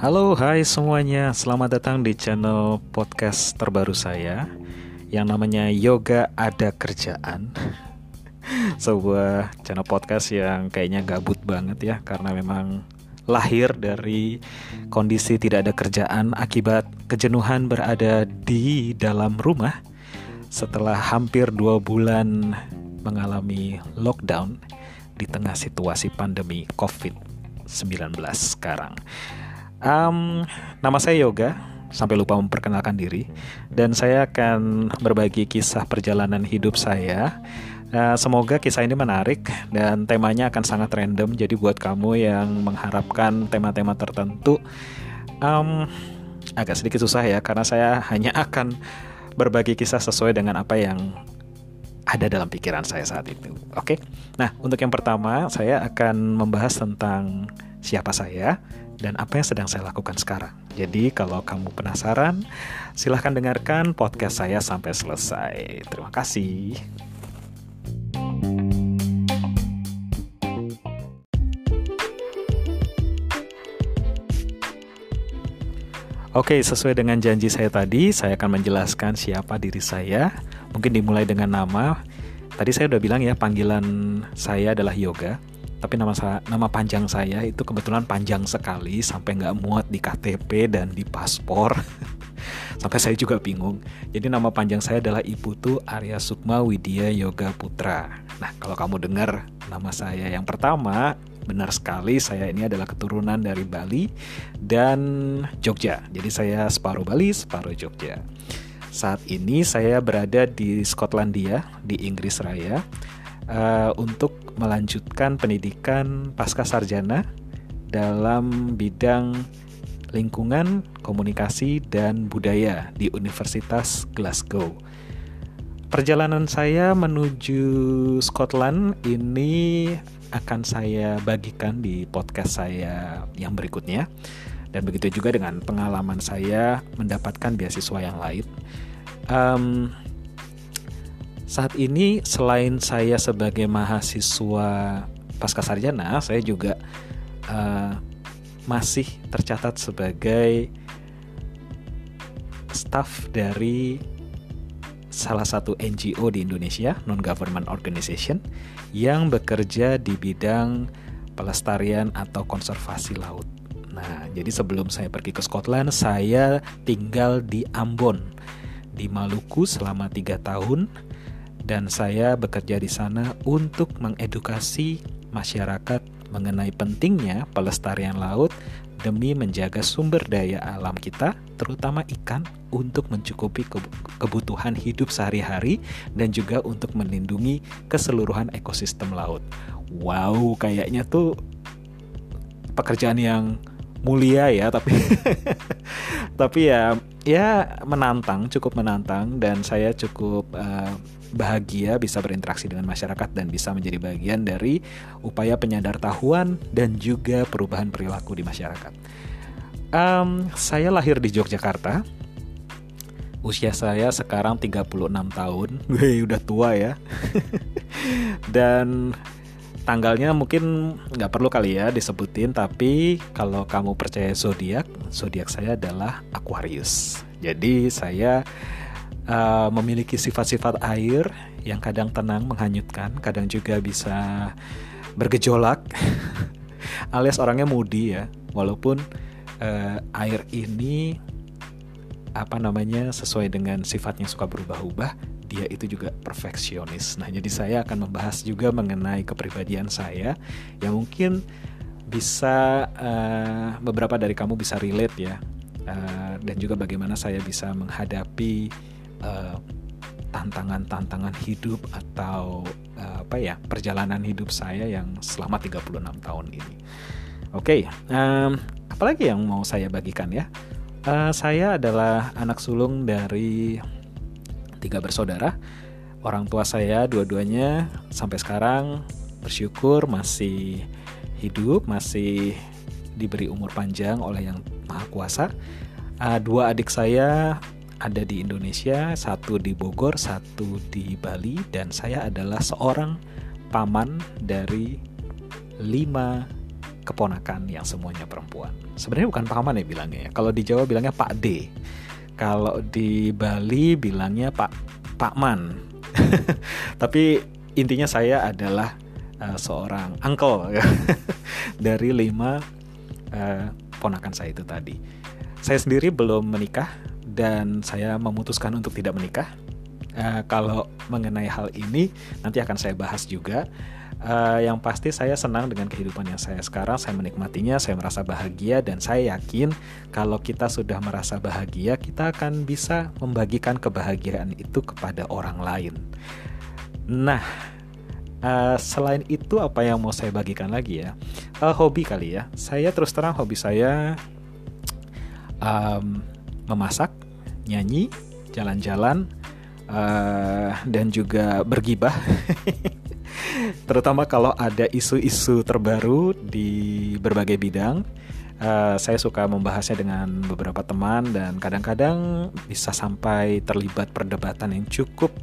Halo, hai semuanya. Selamat datang di channel podcast terbaru saya yang namanya Yoga Ada Kerjaan. Sebuah channel podcast yang kayaknya gabut banget ya karena memang lahir dari kondisi tidak ada kerjaan akibat kejenuhan berada di dalam rumah setelah hampir dua bulan mengalami lockdown di tengah situasi pandemi COVID-19 sekarang. Um, nama saya Yoga, sampai lupa memperkenalkan diri, dan saya akan berbagi kisah perjalanan hidup saya. Uh, semoga kisah ini menarik dan temanya akan sangat random. Jadi buat kamu yang mengharapkan tema-tema tertentu, um, agak sedikit susah ya, karena saya hanya akan berbagi kisah sesuai dengan apa yang ada dalam pikiran saya saat itu. Oke, nah untuk yang pertama saya akan membahas tentang siapa saya dan apa yang sedang saya lakukan sekarang. Jadi kalau kamu penasaran, silahkan dengarkan podcast saya sampai selesai. Terima kasih. Oke, sesuai dengan janji saya tadi, saya akan menjelaskan siapa diri saya. Mungkin dimulai dengan nama. Tadi saya udah bilang ya, panggilan saya adalah Yoga tapi nama saya, nama panjang saya itu kebetulan panjang sekali sampai nggak muat di KTP dan di paspor. sampai saya juga bingung. Jadi nama panjang saya adalah Iputu Arya Sukma Widya Yoga Putra. Nah, kalau kamu dengar nama saya yang pertama, benar sekali saya ini adalah keturunan dari Bali dan Jogja. Jadi saya separuh Bali, separuh Jogja. Saat ini saya berada di Skotlandia, di Inggris Raya uh, untuk melanjutkan pendidikan pasca sarjana dalam bidang lingkungan, komunikasi, dan budaya di Universitas Glasgow. Perjalanan saya menuju Scotland ini akan saya bagikan di podcast saya yang berikutnya. Dan begitu juga dengan pengalaman saya mendapatkan beasiswa yang lain. Um, saat ini selain saya sebagai mahasiswa pasca sarjana, saya juga uh, masih tercatat sebagai staff dari salah satu NGO di Indonesia, non-government organization, yang bekerja di bidang pelestarian atau konservasi laut. Nah, jadi sebelum saya pergi ke Scotland, saya tinggal di Ambon, di Maluku selama tiga tahun dan saya bekerja di sana untuk mengedukasi masyarakat mengenai pentingnya pelestarian laut demi menjaga sumber daya alam kita, terutama ikan, untuk mencukupi kebutuhan hidup sehari-hari dan juga untuk melindungi keseluruhan ekosistem laut. Wow, kayaknya tuh pekerjaan yang mulia ya, tapi tapi ya ya menantang, cukup menantang dan saya cukup uh, bahagia bisa berinteraksi dengan masyarakat dan bisa menjadi bagian dari upaya penyadartahuan dan juga perubahan perilaku di masyarakat. Um, saya lahir di Yogyakarta. Usia saya sekarang 36 tahun. Wih, udah tua ya. dan tanggalnya mungkin nggak perlu kali ya disebutin tapi kalau kamu percaya zodiak zodiak saya adalah Aquarius jadi saya uh, memiliki sifat-sifat air yang kadang tenang menghanyutkan, kadang juga bisa bergejolak, alias orangnya moody ya. Walaupun uh, air ini apa namanya sesuai dengan sifatnya suka berubah-ubah, dia itu juga perfeksionis. Nah, jadi saya akan membahas juga mengenai kepribadian saya yang mungkin bisa uh, beberapa dari kamu bisa relate ya. Uh, dan juga bagaimana saya bisa menghadapi eh, tantangan-tantangan hidup atau uh, apa ya perjalanan hidup saya yang selama 36 tahun ini. Oke, okay, um, apalagi yang mau saya bagikan ya? Uh, saya adalah anak sulung dari tiga bersaudara. Orang tua saya dua-duanya sampai sekarang bersyukur masih hidup, masih diberi umur panjang oleh yang maha kuasa. Uh, dua adik saya ada di Indonesia, satu di Bogor, satu di Bali, dan saya adalah seorang paman dari lima keponakan yang semuanya perempuan. Sebenarnya bukan paman ya bilangnya ya. Kalau di Jawa bilangnya Pak D. Kalau di Bali bilangnya Pak Pak Man. Tapi intinya saya adalah uh, seorang uncle ya. dari lima uh, ponakan saya itu tadi. Saya sendiri belum menikah dan saya memutuskan untuk tidak menikah. Uh, kalau mengenai hal ini nanti akan saya bahas juga uh, yang pasti saya senang dengan kehidupan yang saya sekarang. Saya menikmatinya saya merasa bahagia dan saya yakin kalau kita sudah merasa bahagia kita akan bisa membagikan kebahagiaan itu kepada orang lain. Nah uh, selain itu apa yang mau saya bagikan lagi ya? Uh, hobi kali ya. Saya terus terang hobi saya um, memasak nyanyi jalan-jalan uh, dan juga bergibah terutama kalau ada isu-isu terbaru di berbagai bidang. Uh, saya suka membahasnya dengan beberapa teman dan kadang-kadang bisa sampai terlibat perdebatan yang cukup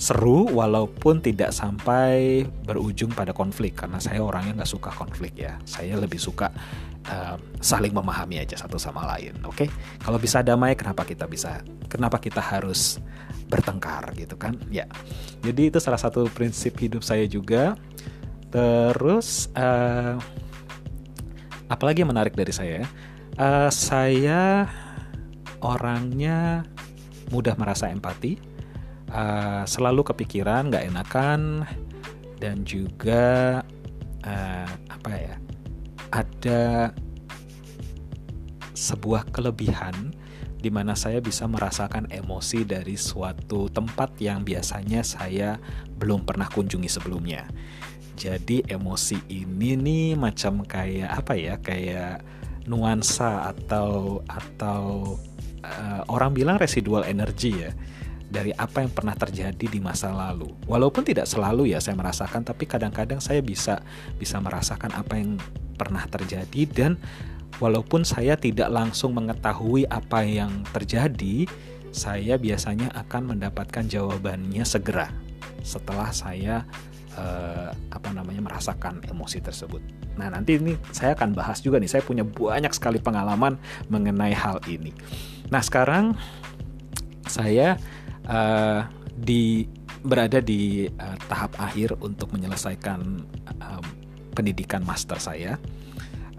seru walaupun tidak sampai berujung pada konflik karena saya orangnya nggak suka konflik ya saya lebih suka uh, saling memahami aja satu sama lain oke okay? kalau bisa damai kenapa kita bisa kenapa kita harus bertengkar gitu kan. Ya. Jadi itu salah satu prinsip hidup saya juga. Terus uh, apalagi yang menarik dari saya? Uh, saya orangnya mudah merasa empati uh, selalu kepikiran nggak enakan dan juga uh, apa ya ada sebuah kelebihan di mana saya bisa merasakan emosi dari suatu tempat yang biasanya saya belum pernah kunjungi sebelumnya. Jadi emosi ini nih macam kayak apa ya? Kayak nuansa atau atau uh, orang bilang residual energi ya dari apa yang pernah terjadi di masa lalu. Walaupun tidak selalu ya saya merasakan, tapi kadang-kadang saya bisa bisa merasakan apa yang pernah terjadi dan Walaupun saya tidak langsung mengetahui apa yang terjadi, saya biasanya akan mendapatkan jawabannya segera setelah saya uh, apa namanya merasakan emosi tersebut. Nah, nanti ini saya akan bahas juga nih. Saya punya banyak sekali pengalaman mengenai hal ini. Nah, sekarang saya uh, di berada di uh, tahap akhir untuk menyelesaikan uh, pendidikan master saya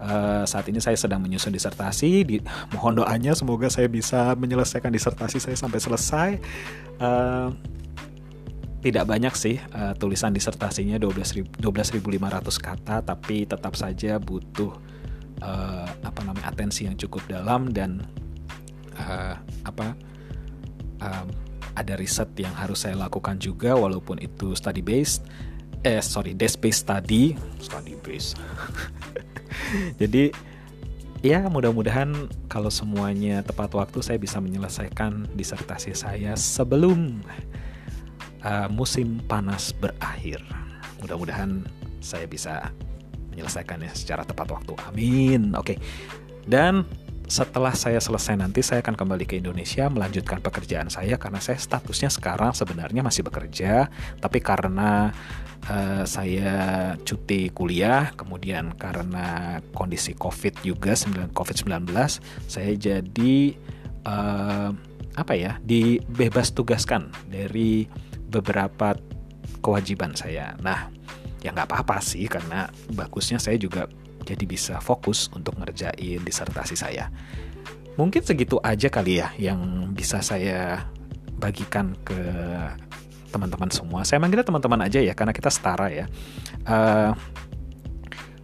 Uh, saat ini saya sedang menyusun disertasi. Di, mohon doanya semoga saya bisa menyelesaikan disertasi saya sampai selesai. Uh, tidak banyak sih uh, tulisan disertasinya 12.500 kata, tapi tetap saja butuh uh, apa namanya atensi yang cukup dalam dan uh, apa uh, ada riset yang harus saya lakukan juga walaupun itu study based eh sorry desk based study study based Jadi ya mudah-mudahan kalau semuanya tepat waktu saya bisa menyelesaikan disertasi saya sebelum uh, musim panas berakhir. Mudah-mudahan saya bisa menyelesaikannya secara tepat waktu. Amin. Oke. Okay. Dan setelah saya selesai nanti saya akan kembali ke Indonesia melanjutkan pekerjaan saya karena saya statusnya sekarang sebenarnya masih bekerja tapi karena uh, saya cuti kuliah kemudian karena kondisi Covid juga Covid-19 saya jadi uh, apa ya dibebas tugaskan dari beberapa kewajiban saya. Nah, ya nggak apa-apa sih karena bagusnya saya juga jadi bisa fokus untuk ngerjain disertasi saya. Mungkin segitu aja kali ya yang bisa saya bagikan ke teman-teman semua. Saya manggilnya teman-teman aja ya karena kita setara ya. Uh,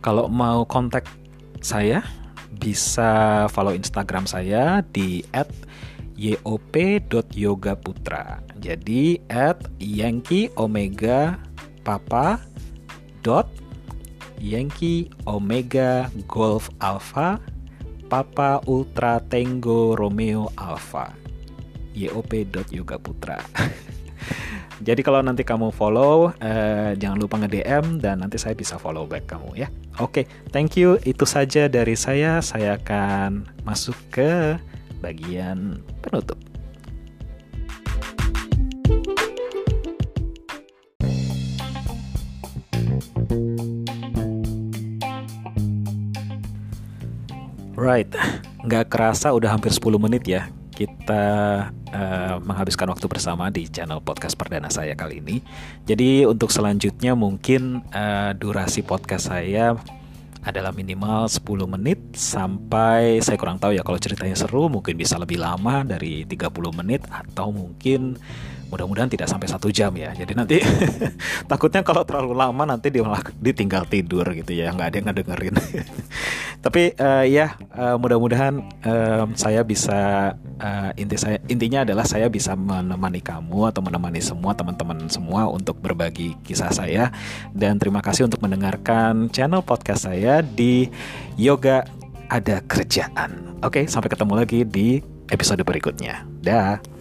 kalau mau kontak saya bisa follow Instagram saya di @yop.yogaputra. Jadi at Yankee Papa Yankee Omega Golf Alpha Papa Ultra Tango Romeo Alpha yop.yogaputra Jadi kalau nanti kamu follow, uh, jangan lupa nge-DM dan nanti saya bisa follow back kamu ya. Oke, okay, thank you. Itu saja dari saya. Saya akan masuk ke bagian penutup. Right, nggak kerasa udah hampir 10 menit ya kita uh, menghabiskan waktu bersama di channel podcast perdana saya kali ini. Jadi untuk selanjutnya mungkin uh, durasi podcast saya adalah minimal 10 menit sampai saya kurang tahu ya kalau ceritanya seru mungkin bisa lebih lama dari 30 menit atau mungkin mudah-mudahan tidak sampai satu jam ya jadi nanti takutnya kalau terlalu lama nanti dia malah ditinggal tidur gitu ya nggak ada yang ngedengerin tapi uh, ya uh, mudah-mudahan uh, saya bisa uh, inti saya intinya adalah saya bisa menemani kamu atau menemani semua teman-teman semua untuk berbagi kisah saya dan terima kasih untuk mendengarkan channel podcast saya di Yoga ada kerjaan. Oke, sampai ketemu lagi di episode berikutnya. Dah.